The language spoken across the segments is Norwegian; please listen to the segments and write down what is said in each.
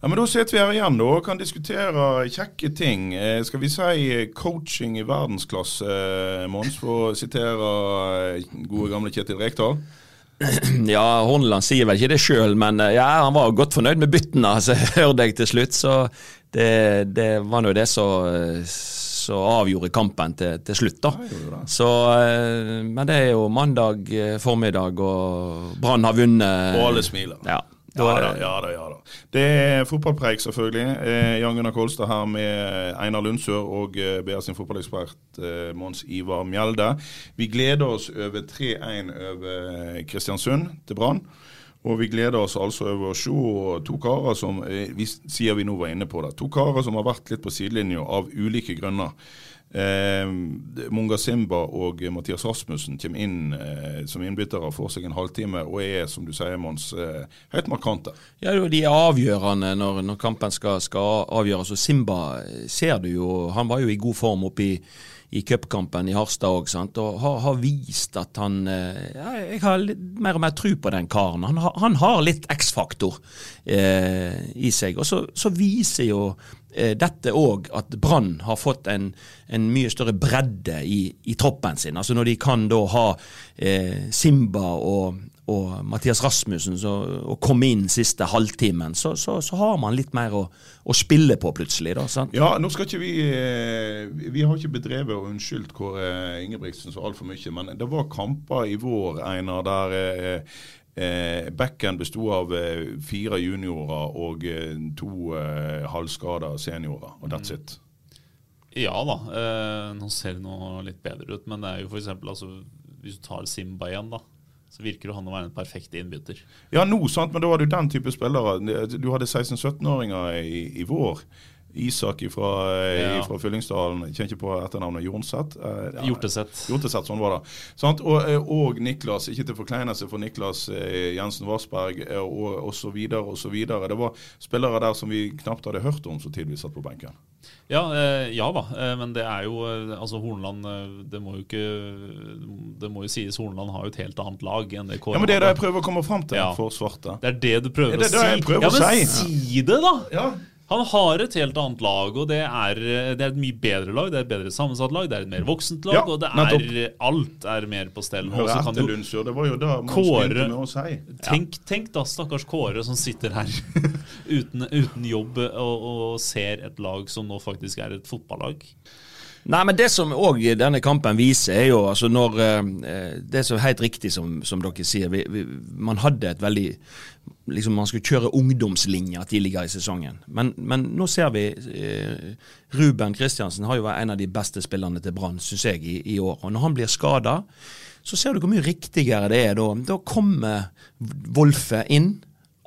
Ja, men Da sitter vi her igjen da, og kan diskutere kjekke ting. Eh, skal vi si coaching i verdensklasse, eh, Mons, for å sitere eh, gode gamle Kjetil Rekdal? Ja, Horneland sier vel ikke det sjøl, men eh, ja, han var godt fornøyd med byttene, altså, hørte jeg til slutt. Så det, det var nå det som avgjorde kampen til, til slutt, da. Så, eh, men det er jo mandag eh, formiddag, og Brann har vunnet. Og alle smiler. Ja. Ja da, ja da. ja da. Det er fotballpreik, selvfølgelig. Eh, Jan Gunnar Kolstad her med Einar Lundsør og eh, BR sin fotballekspert eh, Mons Ivar Mjelde. Vi gleder oss over 3-1 over Kristiansund til Brann. Og vi gleder oss altså over å se to karer som eh, vi sier vi nå var inne på det, to karer som har vært litt på sidelinja av ulike grunner. Eh, Munga Simba og Mathias Rasmussen kommer inn eh, som innbyttere, får seg en halvtime og er, som du sier, Mons, eh, høyt markante. Ja, De er avgjørende når, når kampen skal, skal, avgjøres. og Simba eh, ser du jo, han var jo i god form oppe i, i cupkampen i Harstad òg, og har, har, vist at han eh, ja, Jeg har litt mer og mer tro på den karen. Han, har, han har litt X-faktor eh, i seg. Og så, så viser jo eh, dette òg at Brann har fått en, en, mye større bredde i, i, troppen sin. Altså Når de kan da ha eh, Simba og, og Mathias Rasmussen så, og komme inn siste halvtimen, så, så, så, har man litt mer å, å spille på plutselig. da, sant? Ja, nå skal ikke vi eh, Vi har ikke bedrevet og unnskyldt Kåre Ingebrigtsen så altfor mye, men det var kamper i vår, Einar, der eh, Eh, Bekken besto av eh, fire juniorer og eh, to eh, halvskada seniorer, og that's it. Ja da, eh, nå ser det nå litt bedre ut, men det er jo f.eks. Altså, hvis du tar Simba igjen, da. Så virker jo han å være en perfekt innbytter. Ja, nå, sant, men da var du den type spillere. Du hadde 16-17-åringer i, i vår. Isak fra, ja. fra Fyllingsdalen, jeg kjenner ikke på etternavnet, Jornseth? Eh, Hjorteseth. Hjorteseth, sånn var det. Sånn, Og, eh, og Niklas, ikke til forkleinelse for Niklas eh, Jensen Varsberg eh, og osv. osv. Det var spillere der som vi knapt hadde hørt om så tidlig satt på benken. Ja, eh, ja da, eh, men det er jo altså Hornland Det må jo ikke Det må jo sies Hornland har jo et helt annet lag enn det Kåre Ja, men Det er det jeg prøver å komme fram til ja. for svarte. Det er det du prøver ja, det det jeg prøver å si. Ja, men si, si det, da! Ja. Han har et helt annet lag, og det er, det er, et mye bedre lag. Det er et bedre sammensatt lag, det er et mer voksent lag, ja, og det er, alt er mer på stell. Hør etter Lundsjø, det var jo da man Kåre, med å si. Tenk, tenk, da stakkars Kåre som sitter her uten, uten, jobb og, og ser et lag som nå faktisk er et fotballag. Nei, men Det som òg denne kampen viser, er jo altså når eh, Det er så helt riktig som, som dere sier. Vi, vi, man hadde et veldig liksom Man skulle kjøre ungdomslinja tidligere i sesongen. Men, men nå ser vi eh, Ruben Kristiansen har jo vært en av de beste spillerne til Brann, syns jeg, i, i, år. Og når han blir skada, så ser du hvor mye riktigere det er da. Da kommer Wolfe inn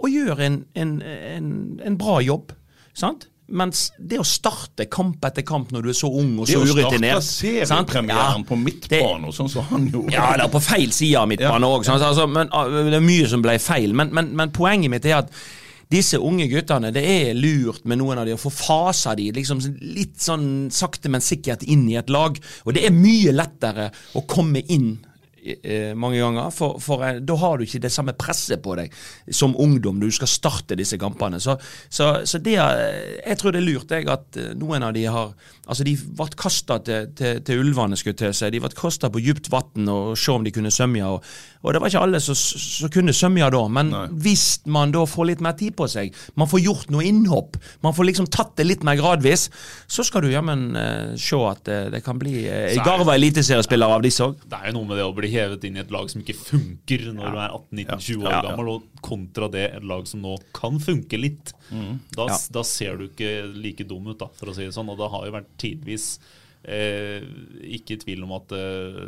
og gjør en, en, en, en bra jobb. sant? Mens det å starte kamp etter kamp når du er så ung og så urutinert Det å starte seriepremieren ja, på midtbane, sånn som han gjorde. Ja, eller på feil side av midtbane òg. Ja, altså, ah, det er mye som ble feil. Men, men, men, poenget mitt er at disse unge guttene, det er lurt med noen av de å få fasa de liksom litt sånn sakte, men sikkert inn i et lag. Og det er mye lettere å komme inn mange ganger. For, for eh, da har du ikke det samme presset på deg som ungdom når du skal starte disse kampene. Så, så, så det, eh, jeg tror det er lurt jeg, at eh, noen av de har Altså, de ble kasta til, til, til ulvene, skulle til seg. De ble kasta på dypt vann og se om de kunne svømme. Og, og det var ikke alle som, som kunne svømme da, men Nei. hvis man da får litt mer tid på seg, man får gjort noe innhopp, man får liksom tatt det litt mer gradvis, så skal du jammen eh, se at eh, det kan bli eh, er- garva eliteseriespillere av disse òg. Det er jo noe med det å bli hevet inn i et lag som ikke funker når du er 18-19-20 år Ja, ja. gammel, og kontra det et lag som nå kan funke litt. Da, Ja. da ser du ikke like dum ut, da, for å si det sånn. Og det har jo vært tidvis eh, ikke i tvil om at eh,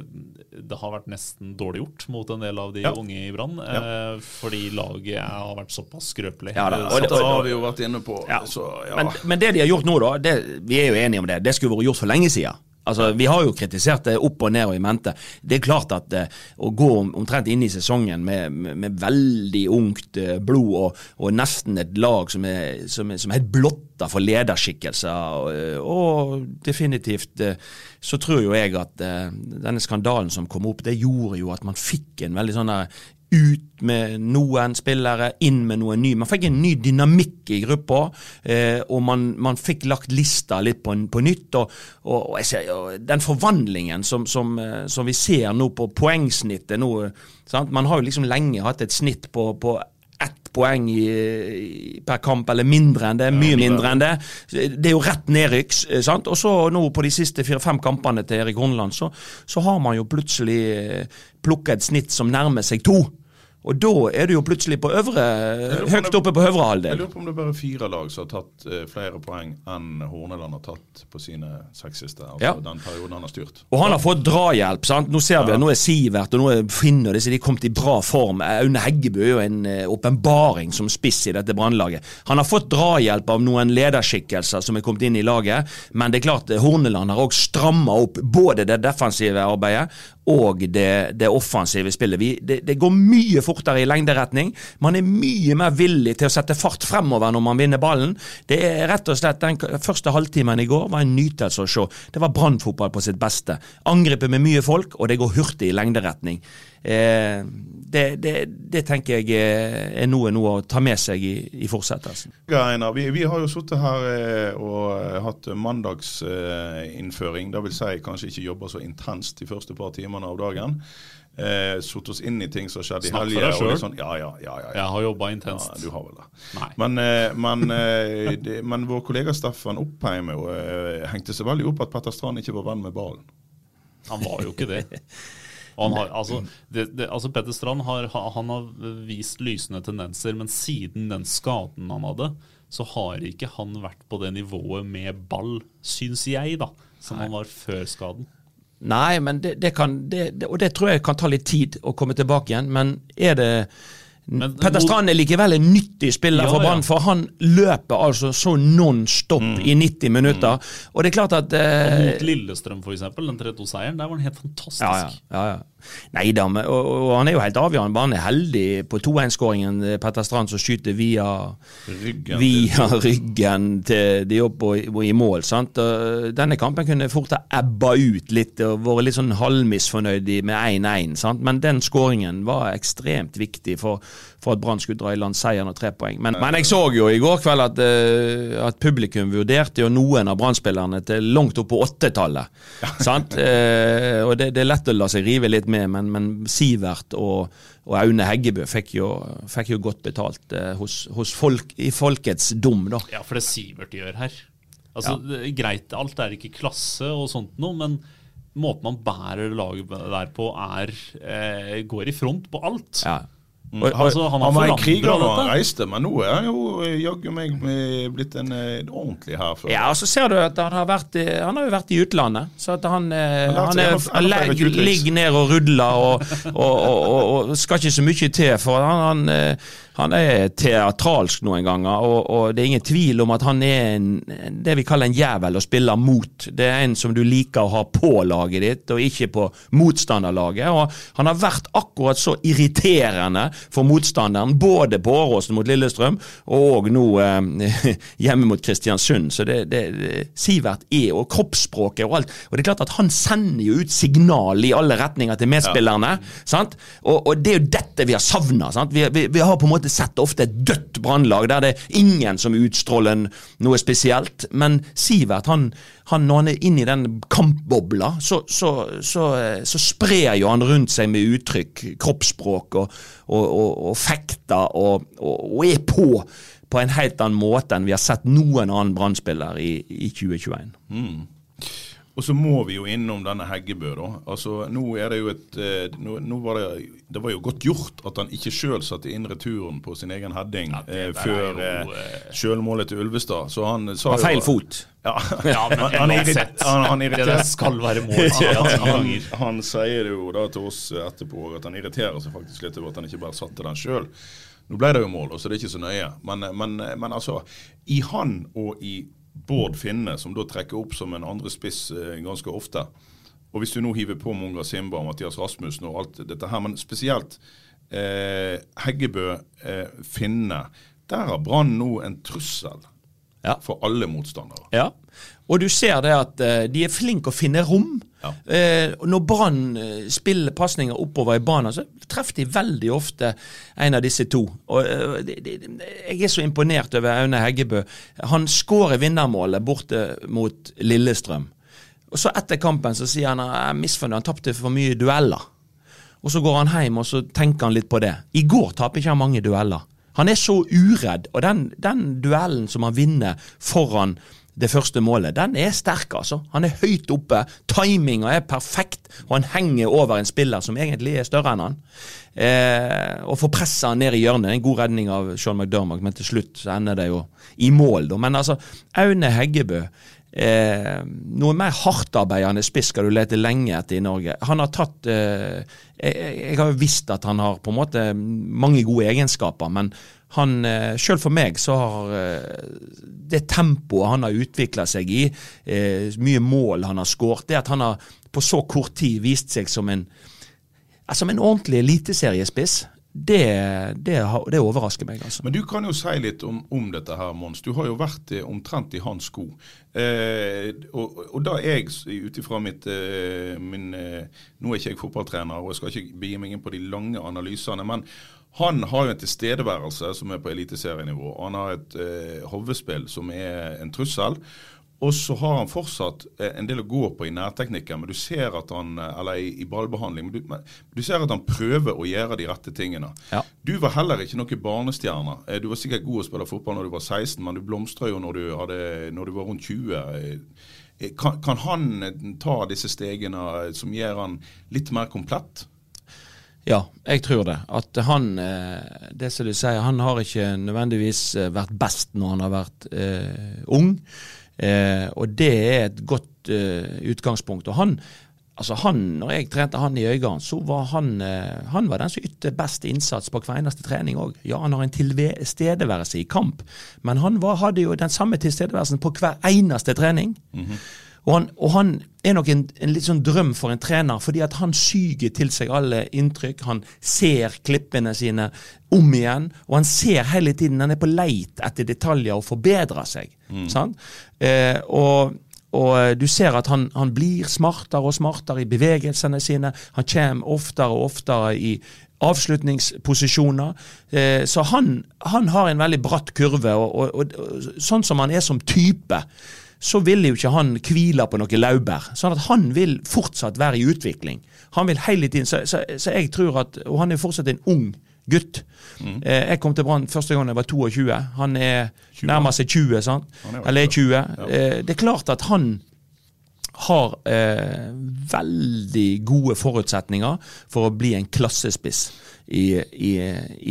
det har vært nesten dårlig gjort mot en del av de Ja. unge i Brann. Eh, fordi laget er, har vært såpass skrøpelig. Ja da, Eh, og det- Det har vi jo vært inne på. Ja. Så, ja. Men, men det de har gjort nå, da, det, vi er jo enige om det, det skulle vært gjort for lenge siden. Altså, Vi har jo kritisert det opp og ned og i mente. Det er klart at eh, å gå omtrent inn i sesongen med, med, veldig ungt eh, blod og, og nesten et lag som er, som som helt blotta for lederskikkelser, og, og definitivt eh, så tror jo jeg at eh, denne skandalen som kom opp, det gjorde jo at man fikk en veldig sånn ut med noen spillere, inn med noen ny. Man fikk en ny dynamikk i gruppa, eh, og man, man fikk lagt lista litt på, på nytt. Og, og, og ser, den forvandlingen som, som, eh, som vi ser nå på poengsnittet nå, eh? Man har jo liksom lenge hatt et snitt på, på ett poeng i, i, per kamp, eller mindre enn det. Mye mindre enn det. Det er jo rett nedrykks. eh, sant? Og så nå på de siste fire-fem kampene til Erik Horneland, så, så har man jo plutselig eh, plukket et snitt som nærmer seg to. Og da er du jo plutselig på øvre, høyt oppe på øvre halvdel. Jeg lurer på om det er bare fire lag som har tatt eh, flere poeng enn Horneland har tatt på sine seks siste. Altså Ja. den perioden han har styrt. Og han har fått drahjelp. sant? Nå ser vi ja. nå er Sivert og nå er Finn og disse de kommet i bra form. Aune Heggebø er jo en eh, åpenbaring som spiss i dette brannlaget. Han har fått drahjelp av noen lederskikkelser som er kommet inn i laget, men det er klart eh, Horneland har òg stramma opp både det defensive arbeidet og det, det offensive spillet. Vi, det, det går mye fortere i lengderetning. Man er mye mer villig til å sette fart fremover når man vinner ballen. Det er rett og slett Den første halvtimen i går var en nytelse å se. Det var brannfotball på sitt beste. Angrepet med mye folk, og det går hurtig i lengderetning. Eh, det, det, det tenker jeg er, er noe, noe å ta med seg i, i fortsettelsen. Ja, Einar, vi, vi har jo sittet her eh, og eh, hatt mandagsinnføring. det vil si kanskje ikke jobba så intenst de første par timene av dagen. Eh, Satt oss inn i ting som skjedde i Snakk for deg sjøl. Sånn, ja, ja, ja, ja, ja. Jeg har jobba intenst. Ja, du har vel det. Men, eh, men, eh, det, men vår kollega Steffen Oppheim eh, hengte seg veldig opp at Petter Strand ikke var venn med ballen. Han var jo ikke det. Har, altså, det, det, altså Petter Strand har, han har vist lysende tendenser, men siden den skaden han hadde, så har ikke han vært på det nivået med ball, syns jeg, da, som han var før skaden. Nei, men det, det kan Og det tror jeg kan ta litt tid å komme tilbake igjen, men er det Men- Petter Strand er likevel en nyttig spiller Ja, for Brann, ja. for han løper altså så non stop Mm. i 90 minutter. Og det er klart at eh, mot Lillestrøm, for eksempel, den 3-2-seieren, der var han helt fantastisk. ja, ja, ja, ja. Nei da, og, og han er jo helt avgjørende. Han er heldig på 2-1-skåringen. eh, Petter Strand som skyter via Ryggen via ryggen til de opp og, og i mål. sant? Og denne kampen kunne fort ha ebba ut litt og vært litt sånn halvmisfornøyd med 1-1. sant? Men den skåringen var ekstremt viktig for, for at Brann skulle dra i land seieren og tre poeng. Men, men jeg så jo i går kveld at, eh, at publikum vurderte jo noen av Brann-spillerne til langt opp på åttetallet. sant? Eh, og det, det er lett å la seg rive litt med, men, men Sivert og og Aune Heggebø fikk jo, fikk jo godt betalt eh, hos, hos folk, i folkets dom, da. Ja, for det Sivert gjør her. Altså, det er Greit, alt er ikke klasse og sånt noe, men måten man bærer laget der på, er eh, går i front på alt. Ja. Mm. Og- altså, han han var en kriger da han reiste, men nå er han jo eh, jaggu meg eh, blitt en en ordentlig her. før. Ja, og så ser du at han har vært han har jo vært i utlandet. Så at han, han, han er, legg- ligger ned og rudler og, og, og, og, og skal ikke så mye til. For han, han, eh, han er teatralsk noen ganger, og, og det er ingen tvil om at han er en, det vi kaller en jævel å spille mot. Det er en som du liker å ha på laget ditt, og ikke på motstanderlaget. Og han har vært akkurat så irriterende for motstanderen. Både på Åråsen mot Lillestrøm og nå eh, hjemme mot Kristiansund. Så det, det, Sivert er, og kroppsspråket og alt. Og det er klart at han sender jo ut signal i alle retninger til medspillerne. sant? Og, og, det er jo dette vi har savna. Vi, vi, vi, har på en måte sett ofte et dødt brannlag der det er ingen som utstråler noe spesielt. Men Sivert han han, når han er inne i den kampbobla, så, så, så, så, sprer jo han rundt seg med uttrykk, kroppsspråk og, og, og, og fekter, og, og, er på på en helt annen måte enn vi har sett noen annen brann i, i 2021. Mm. Og så må vi jo innom denne Heggebø, da. Altså, nå er det jo et eh, nå, nå var det, det, var jo godt gjort at han ikke sjøl satte inn returen på sin egen heading ja, eh, før jo, eh, sjølmålet til Ulvestad. Så han sa jo Feil fot. Ja, ja men han, uansett. Han, han det skal være mål. Han, han, sier jo da til oss etterpå at han irriterer seg faktisk litt over at han ikke bare satte den sjøl. Nå ble det jo mål, så det er ikke så nøye. Men, men, men altså, i han og i Bård Finne, som da trekker opp som en andre spiss eh, ganske ofte. Og hvis du nå hiver på Munga Simba og Mathias Rasmussen og alt dette her, men spesielt eh, Heggebø, eh, Finne, der har Brann nå en trussel ja. for alle motstandere. Ja, og du ser det at uh, de er flinke å finne rom. Ja. Eh, når Brann uh, spiller pasninger oppover i banen, så treffer de veldig ofte en av disse to. Og de, de, Jeg er så imponert over Aune Heggebø. Han skårer vinnermålet borte mot Lillestrøm. Og så Etter kampen så sier han at han er misfornøyd, han tapte for mye dueller. Og Så går han hjem og så tenker han litt på det. I går taper ikke han mange dueller. Han er så uredd, og den, den duellen som han vinner foran det første målet, den er sterk, altså. Han er høyt oppe, timinga er perfekt, og han henger over en spiller som egentlig er større enn han. Eh, og får pressa han ned i hjørnet. En god redning av Sean McDermott, men til slutt så ender det jo i mål, da. Men altså, Aune Heggebø Eh, noe mer hardtarbeidende spiss skal du lete lenge etter i Norge. Han har tatt eh, jeg, jeg, har jo visst at han har på en måte mange gode egenskaper, men han, Sjøl Selv for meg så har eh, det tempoet han har utvikla seg i, eh, mye mål han har skåret, det at han har på så kort tid vist seg som en, som en ordentlig eliteseriespiss, det, det, det, overrasker meg. altså. Men du kan jo si litt om, om dette her, Mons. Du har jo vært eh, omtrent i hans sko. Eh, og, og, da jeg ut ifra mitt eh, min, eh, Nå er ikke jeg fotballtrener, og jeg skal ikke begi meg inn på de lange analysene. men han har jo en tilstedeværelse som er på eliteserienivå. Han har et eh, hovedspill som er en trussel. Og så har han fortsatt eh, en del å gå på i nærteknikken, men du ser at han, eh, eller i, i ballbehandling, men du, men du, ser at han prøver å gjøre de rette tingene. Ja. Du var heller ikke noen barnestjerne. Eh, du var sikkert god å spille fotball når du var 16, men du blomstra jo når du, hadde, når du, var rundt 20. Kan, kan han ta disse stegene som gjør han litt mer komplett? Ja, jeg tror det. At han det som du sier, han har ikke nødvendigvis vært best når han har vært eh, ung. Eh, og det er et godt eh, utgangspunkt. Og han, altså han, når jeg trente han i Øygarden, så var han, eh, han var den som ytte best innsats på hver eneste trening òg. Ja, han har en tilstedeværelse i kamp, men han var, hadde jo den samme tilstedeværelsen på hver eneste trening. Mm -hmm. Og han, og han er nok en, en, litt sånn drøm for en trener, fordi at han syger til seg alle inntrykk. Han ser klippene sine om igjen, og han ser hele tiden Han er på leit etter detaljer og forbedrer seg. Mm. Eh, og, og, eh, du ser at han, han, blir smartere og smartere i bevegelsene sine. Han kommer oftere og oftere i avslutningsposisjoner. Eh, så han, han, har en veldig bratt kurve, og, og, og sånn som han er som type så vil jo ikke han hvile på noen laurbær. Sånn at han vil fortsatt være i utvikling. Han vil hele tiden, så, så, så jeg tror at, Og han er fortsatt en ung gutt. Mm. Eh, jeg kom til Brann første gang jeg var 22. Han er 20. nærmer seg 20. sant? Eller er 20. Ja. Eh, det er klart at han har eh, veldig gode forutsetninger for å bli en klassespiss i, i,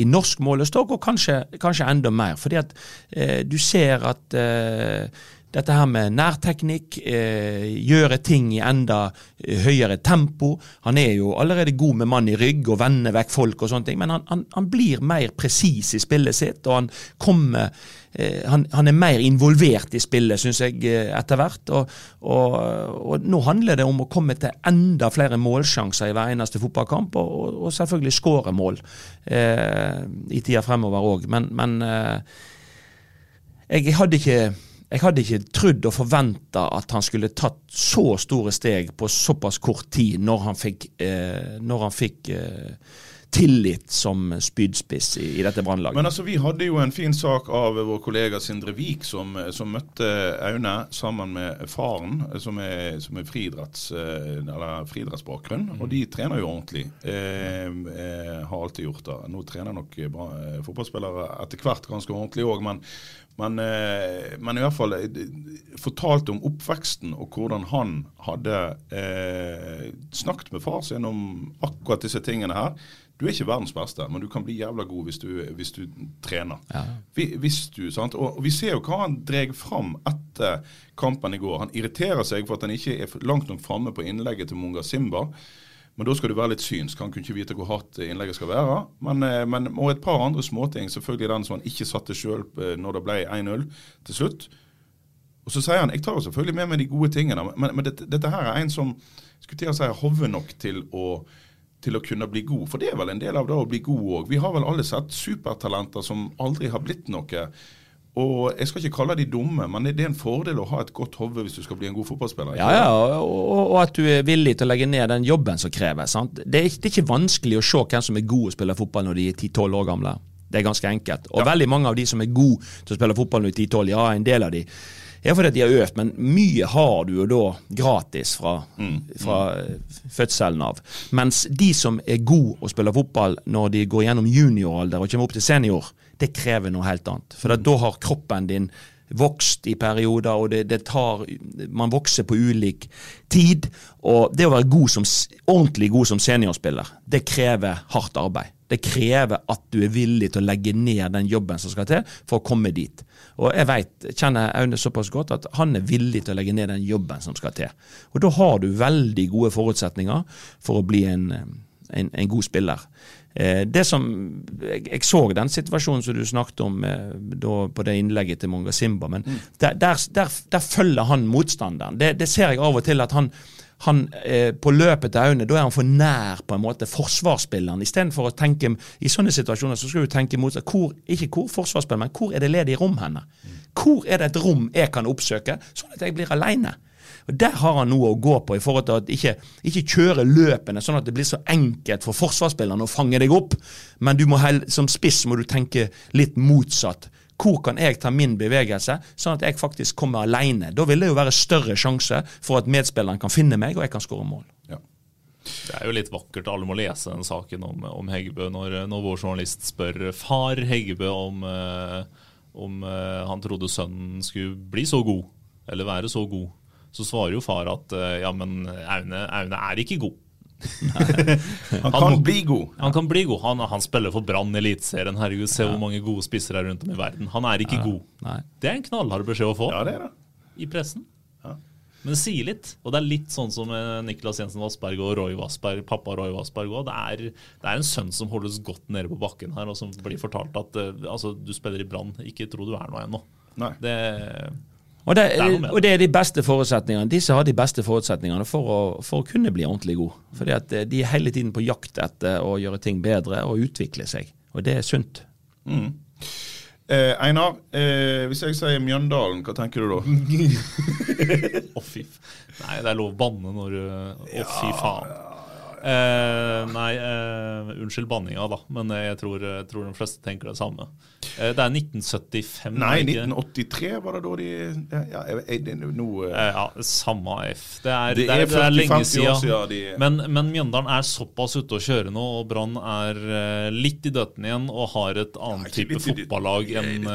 i norsk målestokk, og kanskje, kanskje, enda mer. Fordi at eh, du ser at eh, dette her med nærteknikk, eh, gjøre ting i enda eh, høyere tempo. Han er jo allerede god med mann i rygg og vender vekk folk og sånne ting, men han, han, han blir mer presis i spillet sitt, og han kommer eh, han, han, er mer involvert i spillet, syns jeg, eh, etter hvert. Og, og, og, nå handler det om å komme til enda flere målsjanser i hver eneste fotballkamp, og, og selvfølgelig skåre mål eh, i tida fremover òg. Men, men eh, jeg hadde ikke jeg hadde ikke trodd og forventa at han skulle tatt så store steg på såpass kort tid når han fikk, eh, når han fikk eh, tillit som spydspiss i, i dette brannlaget. Men altså, Vi hadde jo en fin sak av vår kollega Sindre Vik, som, som møtte Aune sammen med faren, som er, som er friidretts, friidrettsbakgrunn. Mm. Og de trener jo ordentlig. Eh, eh, har alltid gjort det. Nå trener nok bra, eh, fotballspillere etter hvert ganske ordentlig òg, men men, eh, men, i hvert fall eh, fortalte om oppveksten og hvordan han hadde eh, snakket med far sin om akkurat disse tingene her. Du er ikke verdens beste, men du kan bli jævla god hvis du, hvis du trener. Ja. Hvis du, sant? Og, vi ser jo hva han dreg fram etter kampen i går. Han irriterer seg for at han ikke er langt nok framme på innlegget til Munga Simba. Men da skal du være litt synsk. Han kunne ikke vite hvor hardt innlegget skal være. Men, eh, men, og et par andre småting. Selvfølgelig den som han ikke satte sjøl eh, når det ble 1-0 til slutt. Og så sier han jeg tar selvfølgelig med meg de gode tingene, men, men dette, dette, her er en som skulle til å si hover nok til å, til å kunne bli god. For det er vel en del av det å bli god òg. Vi har vel alle sett supertalenter som aldri har blitt noe. Og Jeg skal ikke kalle de dumme, men det er en fordel å ha et godt hode hvis du skal bli en god fotballspiller. Ja, ja, og, og, at du er villig til å legge ned den jobben som kreves. Det det, er, ikke vanskelig å se hvem som er god å spille fotball når de er 10-12 år gamle. Det er ganske enkelt. Og ja. veldig mange av de som er gode til å spille fotball når de er 10-12, ja, en del av de er fordi de har øvd, men mye har du jo da gratis fra, mm. fra mm. fødselen av. Mens de som er gode å spille fotball når de går gjennom junioralder og kommer opp til senior, det krever noe helt annet. For da har kroppen din vokst i perioder, og det, det, tar Man vokser på ulik tid. Og det å være god som, ordentlig god som seniorspiller, det krever hardt arbeid. Det krever at du er villig til å legge ned den jobben som skal til for å komme dit. Og jeg vet, kjenner Aune såpass godt at han er villig til å legge ned den jobben som skal til. Og da har du veldig gode forutsetninger for å bli en, en, en god spiller. Eh, det som, jeg, jeg, så den situasjonen som du snakket om eh, da, på det innlegget til Monga Simba, men mm. der, der, der, der, følger han motstanderen. Det, det, ser jeg av og til at han, han eh, på løpet til Aune, da er han for nær på en måte forsvarsspilleren. Istedenfor å tenke i sånne situasjoner så skal du tenke mot hvor, ikke hvor forsvarsspiller, men hvor er det ledig rom henne? Mm. Hvor er det et rom jeg kan oppsøke, sånn at jeg blir aleine? Og Der har han noe å gå på, i forhold til at ikke, ikke kjøre løpene sånn at det blir så enkelt for forsvarsspillerne å fange deg opp. Men du må som spiss må du tenke litt motsatt. Hvor kan jeg ta min bevegelse, sånn at jeg faktisk kommer alene? Da vil det jo være større sjanse for at medspilleren kan finne meg, og jeg kan skåre mål. Ja. Det er jo litt vakkert. Alle må lese den saken om, om Heggebø når, når, vår journalist spør far Heggebø om, eh, om eh, han trodde sønnen skulle bli så god, eller være så god så svarer jo far at eh, ja, men Aune, Aune er ikke god. han kan han, bli god. Han kan bli god. Han, han spiller for Brann i Eliteserien. Herregud, se ja. hvor mange gode spisser er rundt om i verden. Han er ikke ja. god. Nei. Det er en knallhard beskjed å få ja, det er det. i pressen. Ja. Men det sier litt. Og det er litt sånn som Niklas Jensen Vassberg og Roy Vassberg, pappa Roy Vassberg òg. Det, det, er en sønn som holdes godt nede på bakken her, og som blir fortalt at uh, altså, du spiller i Brann, ikke tro du er noe ennå. Det og det, og det, er de beste forutsetningene. Disse har de beste forutsetningene for å, for å kunne bli ordentlig god. Fordi at eh, de er hele tiden på jakt etter å gjøre ting bedre og utvikle seg. Og det er sunt. Mm. Eh, Einar, eh, hvis jeg sier Mjøndalen, hva tenker du da? Å, oh, fy Nei, det er lov å banne når du Å, oh, fy faen. Eh, nei, eh, unnskyld banninga, da, men jeg tror, jeg tror, de fleste tenker det samme. Eh, det er 1975. Nei, 1983 var det da de Ja, jeg, no, eh, ja samme F. Det er, det er, det er, lenge siden. siden de... men, men, Mjøndalen er såpass ute å kjøre nå, og Brann er uh, litt i døtten igjen og har et annet ja, type fotballag enn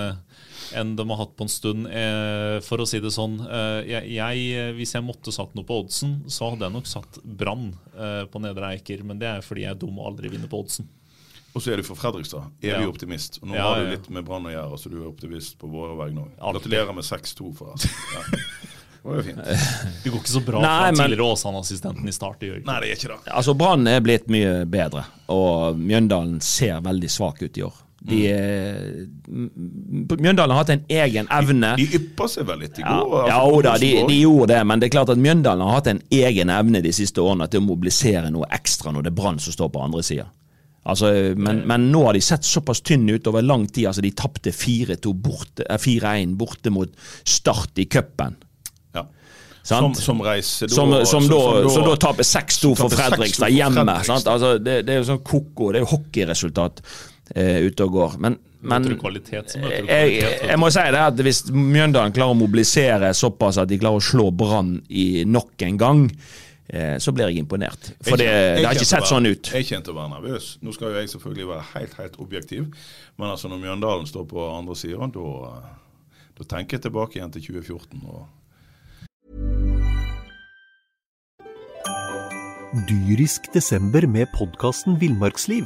enn de har hatt på en stund. Eh, for å si det sånn, eh, jeg, jeg, hvis jeg måtte satt noe på oddsen, så hadde jeg nok satt Brann eh, på Nedre Eiker. Men det er fordi jeg er dum og aldri vinner på oddsen. Og så er du fra Fredrikstad. Evig Ja. optimist. Og nå Ja, har du litt med Brann å gjøre, så du er optimist på våre vegne òg. Gratulerer med 6-2, forresten. Ja. Det var jo fint. Det går ikke så bra Nei, for den men- tidligere Åsane-assistenten i start. Det gjør ikke. Nei, det er ikke det. Altså Brann er blitt mye bedre, og Mjøndalen ser veldig svak ut i år. De, er- Mjøndalen har hatt en egen evne. De ypper seg vel litt i Ja, går. ja altså, jo da, de, de gjorde det, men det er klart at Mjøndalen har hatt en egen evne de siste årene til å mobilisere noe ekstra når det er Brann som står på andre sida. Altså, men, men nå har de sett såpass tynne ut over lang tid. Altså, de tapte 4-1 borte, eh, 4-1 borte mot Start i cupen. Ja. Som, som reiser da Som, som, da, som da taper 6-2 for Fredrikstad hjemme. Altså, det, det er jo sånn koko, det er jo hockeyresultat eh, ute og går. Men, men kvalitet, du jeg, jeg må si det at hvis Mjøndalen klarer å mobilisere såpass at de klarer å slå Brann i nok en gang, eh, så blir jeg imponert. For det, det har ikke sett sånn ut. Jeg kjente å være nervøs. Nå skal jo jeg selvfølgelig være helt helt objektiv, men altså når Mjøndalen står på andre sida, da, da tenker jeg tilbake igjen til 2014. og Dyrisk desember med podkasten Villmarksliv.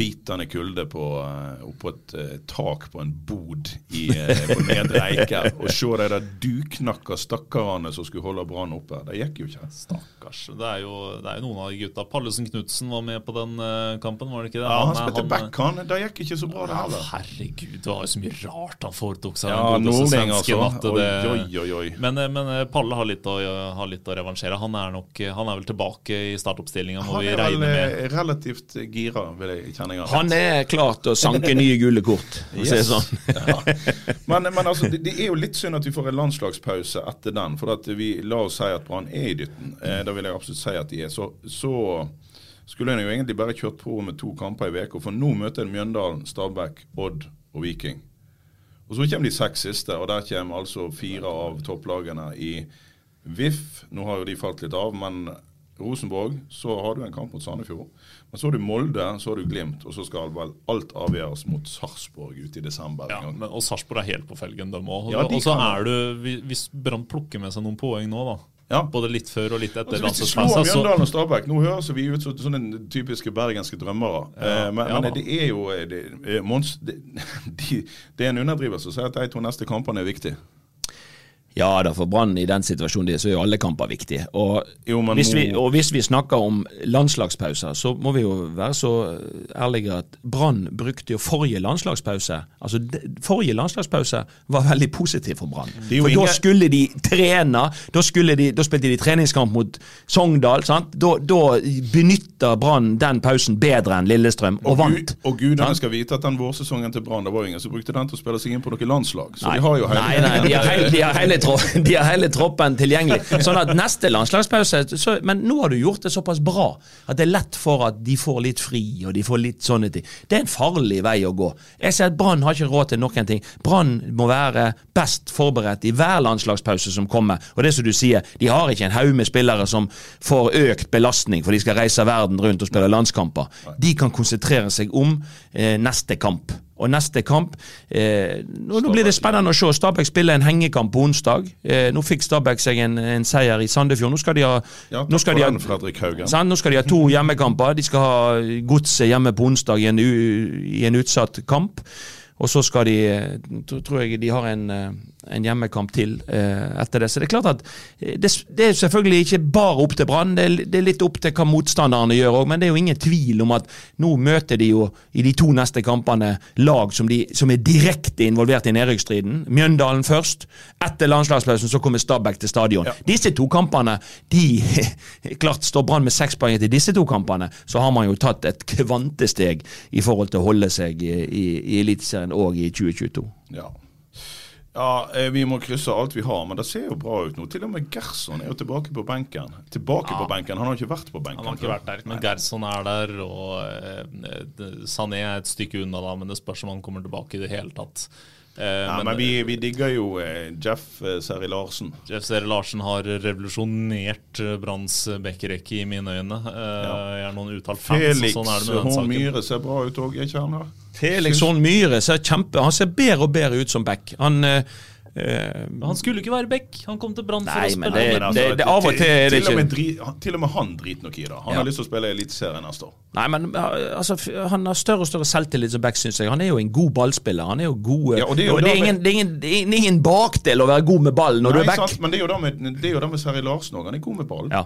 Bitende kulde på, eh, oppå et eh, tak på en bod i, eh, på Nedre Eiker. Og se de der duknakka stakkarene som skulle holde Brann oppe. Det gikk jo ikke. Stakkars. Det er, jo, det er jo noen av de gutta. Pallesen Knutsen var med på den kampen, var det ikke det? Ja, Han han spilte back, han. Det gikk ikke så bra, det Ja, heller. herregud, det var jo så mye rart han foretok seg. Ja, Nordling, altså. Oi, oi, oi. Men, men Palle har litt, å, har litt å revansjere. Han er, nok, han er vel tilbake i startoppstillinga, må vi regne med. Han er vel relativt gira, vil jeg kjenne jeg. Han er klar til å sanke nye gule kort, for å si det sånn. sånn. Men, men altså, det, det er jo litt synd at vi får en landslagspause etter den. For vi la oss si at Brann er i dytten. Eh, da vil jeg absolutt si at de er. Så, så skulle en jo egentlig bare kjørt på med to kamper i uka. For nå møter en Mjøndalen, Stabæk, Odd og Viking. Og så kommer de seks siste, og der kommer altså fire av topplagene i VIF. Nå har jo de falt litt av, men Rosenborg, så har du en kamp mot Sandefjord. Men så har du Molde, så har du Glimt, og så skal vel alt avgjøres mot Sarpsborg ute i desember. Ja, men, og Sarpsborg er helt på felgen, dem òg. Ja, og så er du Hvis Brann plukker med seg noen poeng nå, da. Ja. Både litt før og litt etter Altså, hvis de slår Mjøndalen og Stabæk Nå høres vi ut som sånne typiske bergenske drømmere. Ja, eh, men, ja men det er jo eh, det, eh, Mons, det, de, det er en underdrivelse å si at de to neste kampene er viktige. Ja da, for Brann i den situasjonen de er, så er jo alle kamper viktige. Og, Jo, hvis vi, og hvis vi snakker om landslagspauser, så må vi jo være så ærlige at Brann brukte jo forrige landslagspause Altså de, Forrige landslagspause var veldig positiv for Brann. For ingen... Da skulle de trene, da, skulle de, da spilte de treningskamp mot Sogndal. sant? Da, da benytta Brann den pausen bedre enn Lillestrøm, og, vant. Gud, og gudene skal vite at den vårsesongen til Brann, det var ingen som brukte den til å spille seg inn på noe landslag. Så Nei, de har jo hele, nei, nei de, har hele, de, har hele troppen tilgjengelig. Sånn at neste landslagspause så, Men nå har du gjort det såpass bra at det er lett for at de får litt fri, og de får litt sånne ting. Det er en farlig vei å gå. Jeg ser at Brann har ikke råd til noen ting. Brann må være best forberedt i hver landslagspause som kommer. Og det som du sier, de har ikke en haug med spillere som får økt belastning for de skal reise verden rundt og spille landskamper. De kan konsentrere seg om eh, neste kamp. Og neste kamp eh, nå, nå blir det spennende å se. Stabæk spiller en hengekamp på onsdag. Eh, nå fikk Stabæk seg en, en seier i Sandefjord. Nå skal de ha, Ja, nå skal de ha? Nå skal de ha to hjemmekamper. De skal ha Godset hjemme på onsdag i en, i en utsatt kamp. Og så skal de eh, tror jeg de har en, eh, en hjemmekamp til eh, etter det. Så det er klart at eh, det, det er selvfølgelig ikke bare opp til Brann, det, det er litt opp til hva motstanderne gjør òg. Men det er jo ingen tvil om at nå møter de jo i de to neste kampene lag som, de, som er direkte involvert i nedrykksstriden. Mjøndalen først. Etter landslagspausen så kommer Stabæk til stadion. Disse to kampene, de Klart står Brann med seks poeng etter disse to kampene, så har man jo tatt et kvantesteg i forhold til å holde seg i, i, i Eliteserien og i 2022. Ja. Ja, eh, Vi må krysse alt vi har, men det ser jo bra ut nå. Til og med Gerson er jo tilbake på benken. Tilbake på benken, Han har ikke vært på benken. Han har ikke vært der, men Gerson er der, og eh, Sané er et stykke unna, da, men det spørs om han kommer tilbake i det hele tatt. Eh, Ja, men vi, vi digger jo eh, Jeff eh, Seri Larsen. Jeff Seri Larsen har revolusjonert eh, Branns bekkerekke i mine øyne. Eh, Jeg er noen uttalt fans, Felix sånn er det med den H. saken. Myhre ser bra ut òg, er ikke han? Felix Horn Myhre ser kjempe Han ser bedre og bedre ut som back. Han eh, eh, Han skulle ikke være back. Han kom til Brann for Nei, å spille. det- Men altså, det- av og til er det med ikke- til og med han driter nok i det. Han Ja. har lyst til å spille Eliteserien neste år. Nei, men altså, Han har større og større selvtillit som back, syns jeg. Han er jo en god ballspiller. Han er jo god eh, Ja, og det er jo og det, er med- ingen, det, er ingen, er ingen bakdel å være god med ball når du Nei, er back. sant, men det er jo det med, det er jo med Seri Larsen òg. Han er god med ball. Ja.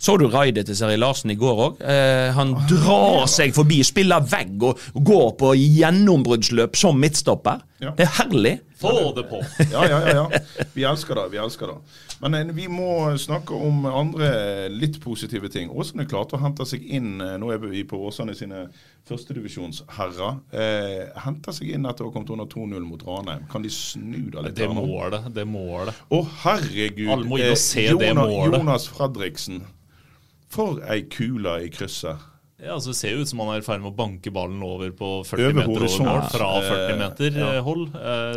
Så du raidet til Seri Larsen i går òg? Eh, han drar seg forbi, spiller vegg og går på gjennombruddsløp som midtstopper. Ja. Det er herlig. Få det på! Ja, ja, ja, ja. Vi elsker det. vi elsker det. Men eh, vi må snakke om andre litt positive ting. Åsane klarte å hente seg inn eh, Nå er vi på Åsane sine førstedivisjonsherrer. Eh, henter seg inn etter å ha kommet under 2-0 mot Ranheim. Kan de snu det litt? Det målet, det målet. Å, herregud. Alle må inn og se det Jonas, målet. Jonas Fredriksen. For ei kule i krysset. Ja, altså Det ser jo ut som han er i ferd med å banke ballen over på 40 Over meter over mål fra 40 Eh, meter ja. eh, hold.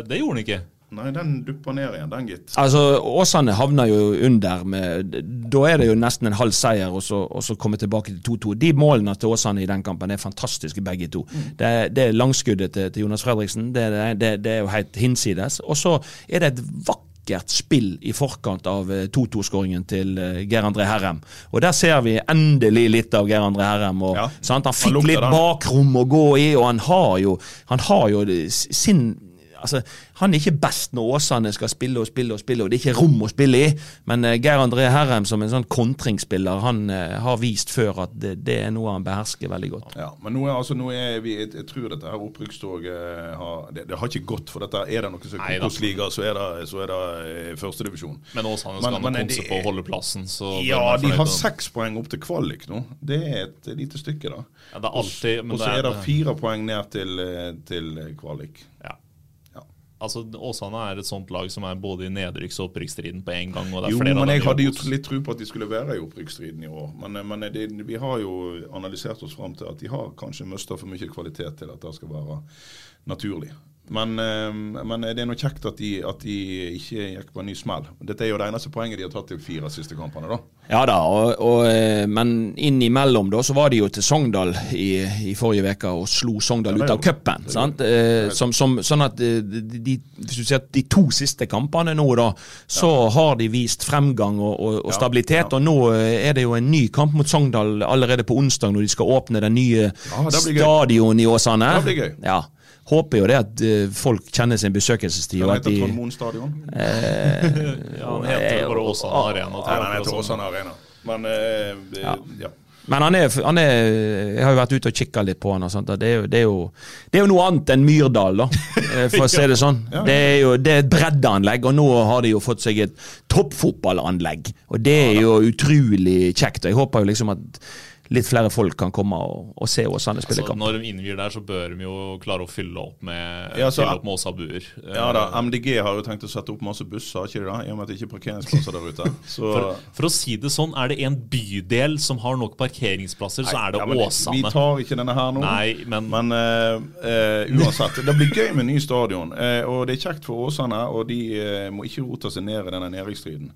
Det gjorde han ikke. Nei, den dupper ned igjen, den, gitt. Altså, Åsane havner jo under med Da er det jo nesten en halv seier, og så, og så komme tilbake til 2-2. De målene til Åsane i den kampen er fantastiske, begge to. Det, er- det er langskuddet til, til Jonas Fredriksen. Det, det, det er jo helt hinsides. Og så er det et vakkert spill i forkant av eh, 2-2-skåringen til eh, Geir André Herrem. Og der ser vi endelig litt av Geir André Herrem. Og, Ja, sant? Han han fikk han litt den. bakrom å gå i, og han har jo, han har jo sin altså, Han er ikke best når Åsane skal spille og spille og spille, og det er ikke rom å spille i. Men eh, Geir André Herrem som en sånn kontringsspiller, han eh, har vist før at det, det er noe han behersker veldig godt. Ja, men nå er, altså, nå er vi, jeg, jeg tror dette her opprykkstoget har det, det har ikke gått for dette. Er det noe som er. Obos-liga, så er det, så er det eh, førstedivisjon. Men Åsane skal men, men konse på å holde plassen. Så Ja, de har seks poeng opp til kvalik nå. Det er et lite stykke, da. Ja, det er alltid men Og så er det fire poeng ned til, eh, til kvalik. Ja. Altså, Åsane er et sånt lag som er både i nedrykks- og opprykksstriden på en gang. Jo, men jeg hadde jo litt tro på at de skulle være i opprykksstriden i år. Men, men det, vi har jo analysert oss fram til at de har kanskje mista for mye kvalitet til at det skal være naturlig. Men, eh, men det er noe kjekt at de, at de ikke gikk på en ny smell. Dette er jo det eneste poenget de har tatt i fire siste kampene, da. Ja da, og, og, eh, men innimellom da så var de jo til Sogndal i, i forrige uke og slo Sogndal Ja, ut av cupen. Eh, Som, som, sånn at de, de, hvis du ser de to siste kampene nå, da, så har de vist fremgang og, og, stabilitet. ja. Og nå er det jo en ny kamp mot Sogndal allerede på onsdag, når de skal åpne den nye Ja, stadion i Åsane. Det blir gøy. Ja. Håper jo det at eh, folk kjenner sin besøkelsestid. Den heter Trond Moen stadion. Ja, han heter bare Åsane Arena. tror Nei, den heter Åsane Arena. Men eh, Ja. ja. Men han er, han er Jeg har jo vært ute og kikka litt på han. Og sånt, og det, er jo, det, er jo, det er jo noe annet enn Myrdal, da, eh, for å si det sånn. Det er jo det er et breddeanlegg, og nå har de jo fått seg et toppfotballanlegg. Og det er jo utrolig kjekt. og Jeg håper jo liksom at litt flere folk kan komme og, og se Åsane spille Altså, kamp. når de innvier der, så bør de jo klare å fylle opp med, Ja, så- fylle opp med Åsa-buer. ja da, MDG har jo tenkt å sette opp masse busser, ikke det da? I og med at det ikke er parkeringsplasser der ute. Så For, for å si det sånn, er det en bydel som har nok parkeringsplasser, så er det Ja, Åsane. Vi tar ikke denne her nå. Nei, men, Men uh, uh, uansett, det blir gøy med ny stadion. uh, og det er kjekt for Åsane, og de må ikke rote seg ned i denne nedrykksstriden.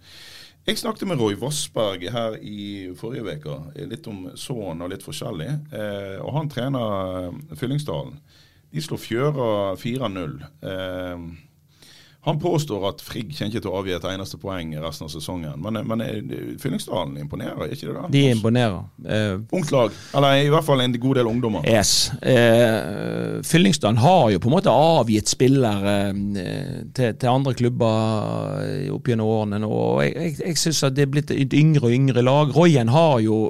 Jeg snakket med Roy Vassberg her i forrige uke, litt om Son og litt forskjellig. Eh, og han trener eh, Fyllingsdalen. De slår Fjøra 4-0. Eh, han påstår at Frigg kommer ikke til å avgi et eneste poeng i resten av sesongen. Men, men eh, Fyllingsdalen imponerer, er ikke det da? De imponerer. Uh, Ungt lag. Eller i hvert fall en god del ungdommer. Yes. Uh, Fyllingsdalen har jo på en måte avgitt spillere uh, til, til andre klubber opp gjennom årene. nå, og Jeg, jeg, jeg syns det er blitt et yngre og yngre lag. Royen har jo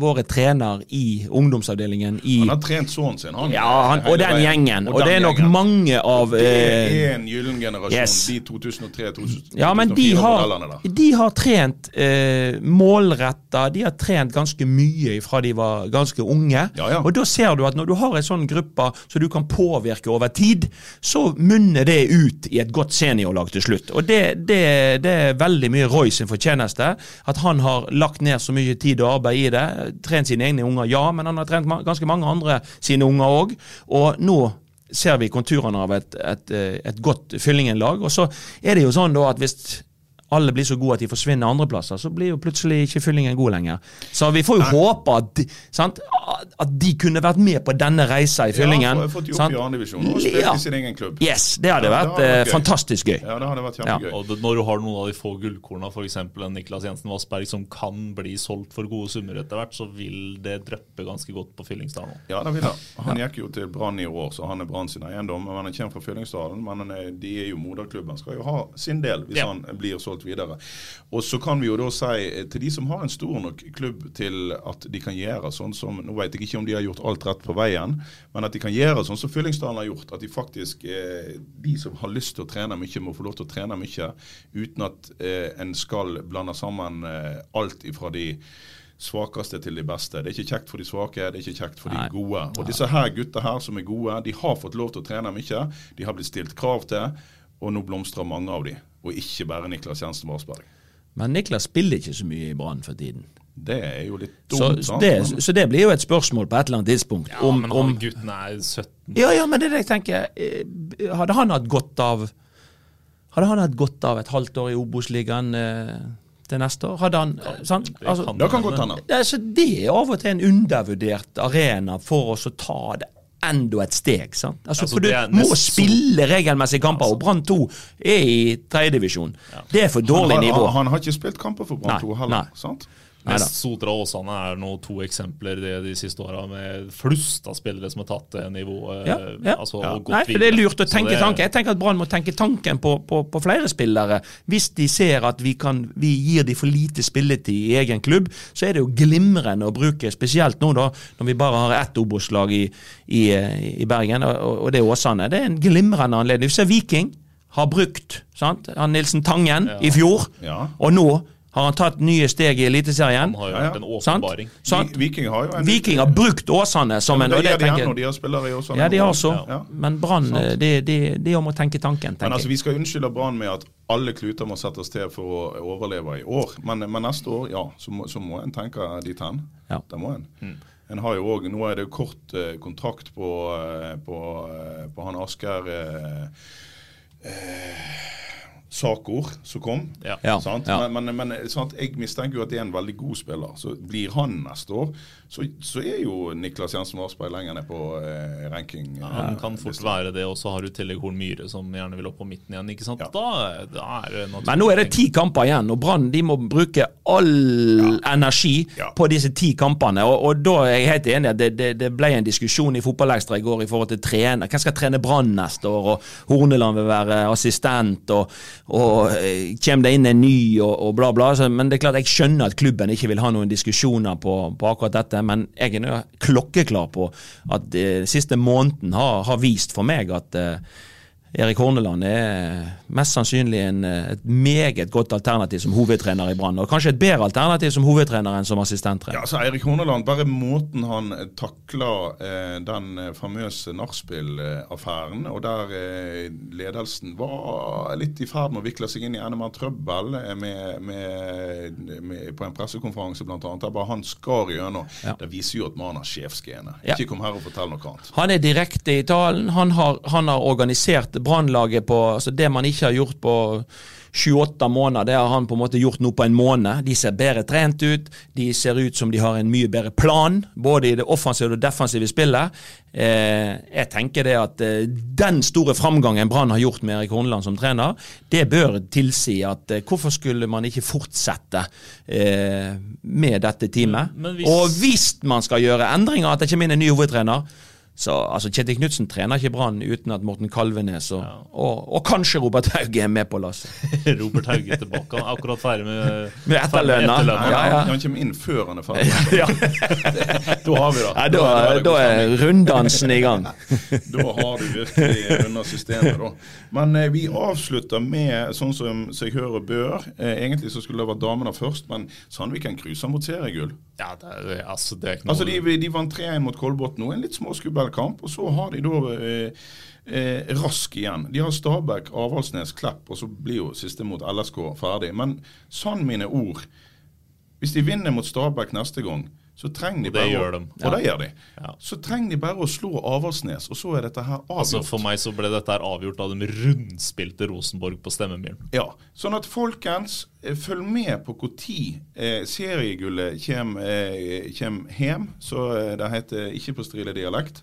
vært trener i ungdomsavdelingen i Han har trent sønnen sin. Han, ja, han, og den gjengen. Og den det er nok gjengen. mange av Det er en gyllen generasjon, yes. De 2003-2004-modellene ja, men de har, de har trent eh, målretta, de har trent ganske mye fra de var ganske unge. Ja, ja. Og da ser du at når du har en sånn gruppe som du kan påvirke over tid, så munner det ut i et godt seniorlag til slutt. Og det, det, det er veldig mye Roy sin fortjeneste. At han har lagt ned så mye tid og arbeid i det. Trent sine egne unger, ja, men han har trent ganske mange andre sine unger òg. Og nå ser vi konturene av et, et, eh, et godt Fyllingen-lag. Og så er det jo sånn da at hvis alle blir så gode at de forsvinner andreplasser, så blir jo plutselig ikke Fyllingen god lenger. Så vi får jo håpe at, de- sant, at de kunne vært med på denne reisa i Fyllingen. Ja, fått jobb i andredivisjon og spilt Ja. i sin egen klubb. Yes, det hadde Ja, det vært hadde vært eh, gøy. fantastisk gøy. Ja, det hadde vært kjempegøy. Og det, når du har noen av de få gullkorna, f.eks. en Niklas Jensen Vassberg, som kan bli solgt for gode summer etter hvert, så vil det dryppe ganske godt på Fyllingsdal nå. Ja, det vil det. Han gikk jo til Brann i år, så han er Brann sin eiendom. Men han kommer fra Fyllingsdalen. Men han er, de er jo moderklubben. Skal jo ha sin del hvis Ja. han blir solgt videre. Og så kan vi jo da si eh, til de som har en stor nok klubb til at de kan gjøre sånn som Nå vet jeg ikke om de har gjort alt rett på veien, men at de kan gjøre sånn som Fyllingsdalen har gjort. At de faktisk eh, De som har lyst til å trene mye, må få lov til å trene mye uten at eh, en skal blande sammen alt ifra de svakeste til de beste. Det er ikke kjekt for de svake, det er ikke kjekt for Nei. de gode. Og disse her gutta her som er gode, de har fått lov til å trene mye. De har blitt stilt krav til, og nå blomstrer mange av de. Og ikke bare Niklas Jensen Varsberg. Men Niklas spiller ikke så mye i Brann for tiden. Det er jo litt Så dumt. sant? det, så det blir jo et spørsmål på et eller annet tidspunkt. Ja, om, men om, han gutten er 17. ja, ja, men det er det jeg tenker. eh, Hadde han hatt godt av Hadde han hatt godt av et halvt år i Obos-ligaen eh, til neste år? Hadde han ja, sant? det Altså, kan Det kan godt hende. det, så det er av og til en undervurdert arena for oss å ta det enda et steg. sant? Altså, Altså, for du må spille regelmessige kamper, og Brann 2 er i tredjedivisjon. Det er for dårlig han, har- nivå. Han, han har ikke spilt kamper for Brann 2 heller. nei. sant? Neida. Mest Sotra Åsane er nå to eksempler det de siste åra, med flust av spillere som har tatt det nivået. Ja, ja. Altså, Ja. Nei, for Det er lurt å tenke det- tanken. Jeg tenker at Brann må tenke tanken på, på, på flere spillere. Hvis de ser at vi, kan, vi gir de for lite spilletid i egen klubb, så er det jo glimrende å bruke, spesielt nå da, når vi bare har ett Obos-lag i, i, i Bergen, og, og det er Åsane. Det er en glimrende anledning. Vi ser Viking har brukt sant? Han Nilsen Tangen i fjor, Ja. og nå har han tatt nye steg i Eliteserien. Han har jo Ja, ja. vært en Sant? åpenbaring. Viking har jo en Viking har brukt Åsane som en det gjør de tenker- når De har spillere i Åsane. Ja, de har så. Ja. Men Brann, eh, det de, de må tenke tanken, Men altså. Vi skal unnskylde Brann med at alle kluter må settes til for å overleve i år. Men, men neste år, ja, så må, så må en tenke dit hen. Ja. Det må en. En har jo også, Nå er det kort eh, kontrakt på, eh, på, på han Asker eh, eh, Sakor som kom. Ja. Ja, sant? ja. Men, men, men sant? jeg mistenker jo at det er en veldig god spiller. Så blir han neste år, så, så er jo Niklas Jensen Varsberg lenger ned på eh, ranking. Ja, Han eh, kan fort være det, og så har du tillegg Horn Myhre, som gjerne vil opp på midten igjen. ikke sant? Ja. Da, da er det. Men nå er det ti kamper igjen, og Brann de må bruke all energi Ja. på disse ti kampene. Og, og da er jeg helt enig at det, det, det ble en diskusjon i Fotballekstra i går i forhold til trener. Hvem skal trene Brann neste år? Og Horneland vil være assistent, og, og eh, kommer det inn en ny, og, og bla, bla. Så, men det er klart, jeg skjønner at klubben ikke vil ha noen diskusjoner på, på akkurat dette, men jeg er klokkeklar på at den siste måneden har, har vist for meg at eh, Erik Horneland er mest sannsynlig en, eh, et meget godt alternativ som hovedtrener i Brann. Og kanskje et bedre alternativ som hovedtrener enn som assistenttrener. Ja, altså Erik Horneland, bare måten han eh, takla eh, den eh, famøse nachspiel-affæren, og der eh, ledelsen var litt i ferd med å vikle seg inn i enda mer trøbbel med, med, med, på en pressekonferanse bl.a. Der bare han skar gjennom. Ja. Det viser jo at mannen har sjefsgene. Ja. Ikke kom her og fortell noe annet. Han er direkte i talen. Han har, han har organisert Brannlaget på altså det man ikke har gjort på sju-åtte måneder. Det har han på en måte gjort nå på en måned. De ser bedre trent ut. De ser ut som de har en mye bedre plan, både i det offensive og defensive spillet. Eh, jeg tenker det at eh, den store framgangen Brann har gjort med Erik Horneland som trener, det bør tilsi at eh, hvorfor skulle man ikke fortsette eh, med dette teamet? Hvis- Og hvis man skal gjøre endringer, at det kommer inn en ny hovedtrener så altså, Kjetil Knutsen trener ikke Brann uten at Morten Kalvenes og, og, og kanskje Robert Hauge er med på lasset. Robert Hauge tilbake. Han er akkurat ferdig med, Med etterlønna. Ja, ja. Han, kommer inn før han er ferdig. Ja. Da har vi det. Da da, er da er runddansen i gang. Da har du virkelig runda systemet, da. Men eh, vi avslutter med sånn som jeg hører bør. Eh, egentlig så skulle det vært damene først, men Sandviken cruiser mot seriegull. Ja, det er, altså, det er ikke noe Altså, de, de vant 3-1 mot Kolbotn nå, en litt småskummel kamp. Og så har de da eh, eh, Rask igjen. De har Stabæk, Avaldsnes, Klepp, og så blir jo siste mot LSK ferdig. Men sann mine ord, hvis de vinner mot Stabæk neste gang, så trenger de Og det bare gjør de. Og det gjør de. Ja. Så trenger de bare å slå Avaldsnes, og så er dette her avgjort. Altså For meg så ble dette her avgjort da de rundspilte Rosenborg på stemmemilen. Ja, sånn at folkens, eh, følg med på når eh, seriegullet kommer eh, kjem hjem, så eh, det heter ikke på striledialekt.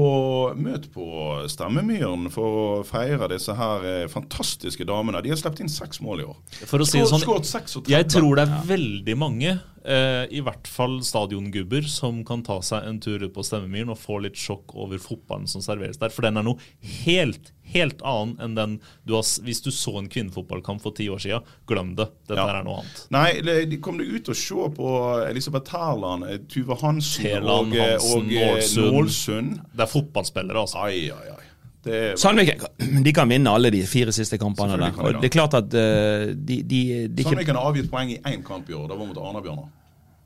Og møt på Stemmemyren for å feire disse her eh, fantastiske damene. De har sluppet inn seks mål i år. For å si det sånn, jeg tror det er veldig mange, eh, i hvert fall stadiongubber, som kan ta seg en tur ut på Stemmemyren og få litt sjokk over fotballen som serveres der. For den er noe helt, helt annet enn den du har Hvis du så en kvinnefotballkamp for ti år siden, glem det. Dette Ja. her er noe annet. Nei, de kom du ut og se på Elisabeth Terland, eh, Tuve Hansen Teland, og, eh, Hansen, og eh, Nålsund. Det er fotballspillere, altså. Ai, ai, ai. Det, Sandviken de kan vinne alle de fire siste kampene. Der. de Og det er klart at uh, de, de, de Sandviken har avgitt poeng i én kamp i år. Det var mot Arna-Bjørnar.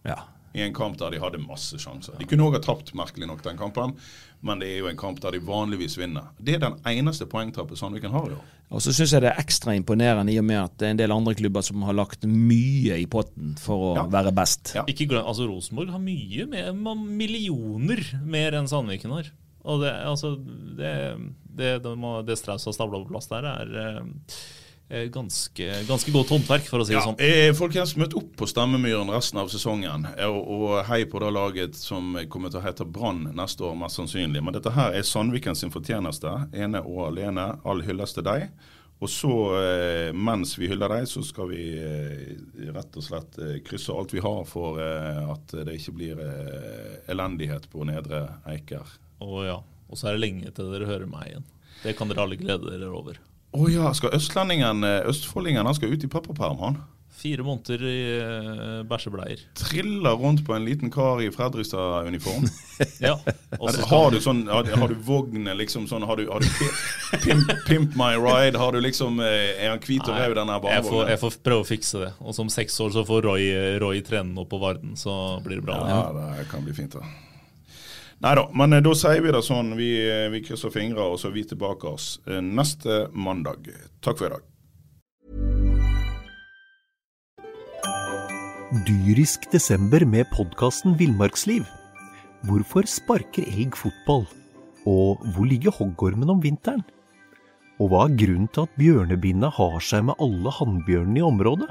ja. I en kamp der de hadde masse sjanser. De kunne òg ha tapt, merkelig nok, den kampen, men det er jo en kamp der de vanligvis vinner. Det er den eneste poengtapet Sandviken har i år. Og så syns jeg det er ekstra imponerende i og med at det er en del andre klubber som har lagt mye i potten for å Ja. være best. Ja. Ikke glem, altså Rosenborg har mye mer, millioner mer enn Sandviken har. Og det, altså, det, det, det, det Strauss har stabla på plass der, er eh, ganske, ganske godt håndverk, for å si det Ja, sånn. eh, folkens, møt opp på Stemmemyren resten av sesongen. eh, Og, og hei på det laget som kommer til å hete Brann neste år, mest sannsynlig. Men dette her er Sandviken sin fortjeneste, ene og alene. All hyllest til deg. Og så, eh, mens vi hyller deg, så skal vi eh, rett og slett eh, krysse alt vi har for eh, at det ikke blir eh, elendighet på Nedre Eiker. Å ja, og så er det lenge til dere hører meg igjen. Det kan dere alle glede dere over. Å ja, skal østlendingene, østfoldingene, østfoldingen, han skal ut i pappaperm, han? Fire måneder i uh, bæsjebleier. Triller rundt på en liten kar i Fredrikstad-uniform. Ja. og Har, du sånn, har, har du vognen liksom sånn, har du, har du pimp, pimp my ride, har du liksom, eh, er han hvit og rød den her jeg, får, jeg får prøve å fikse det. Og som seks år så får Roy, Roy trene opp på Varden, så blir det bra. Ja, det kan bli fint da. Nei da, men eh, da sier vi det sånn, vi, eh, vi krysser fingre og så er vi tilbake oss eh, neste mandag. Takk for i dag. Dyrisk desember med podkasten Villmarksliv. Hvorfor sparker elg fotball? Og hvor ligger hoggormen om vinteren? Og hva er grunnen til at bjørnebinna har seg med alle hannbjørnene i området?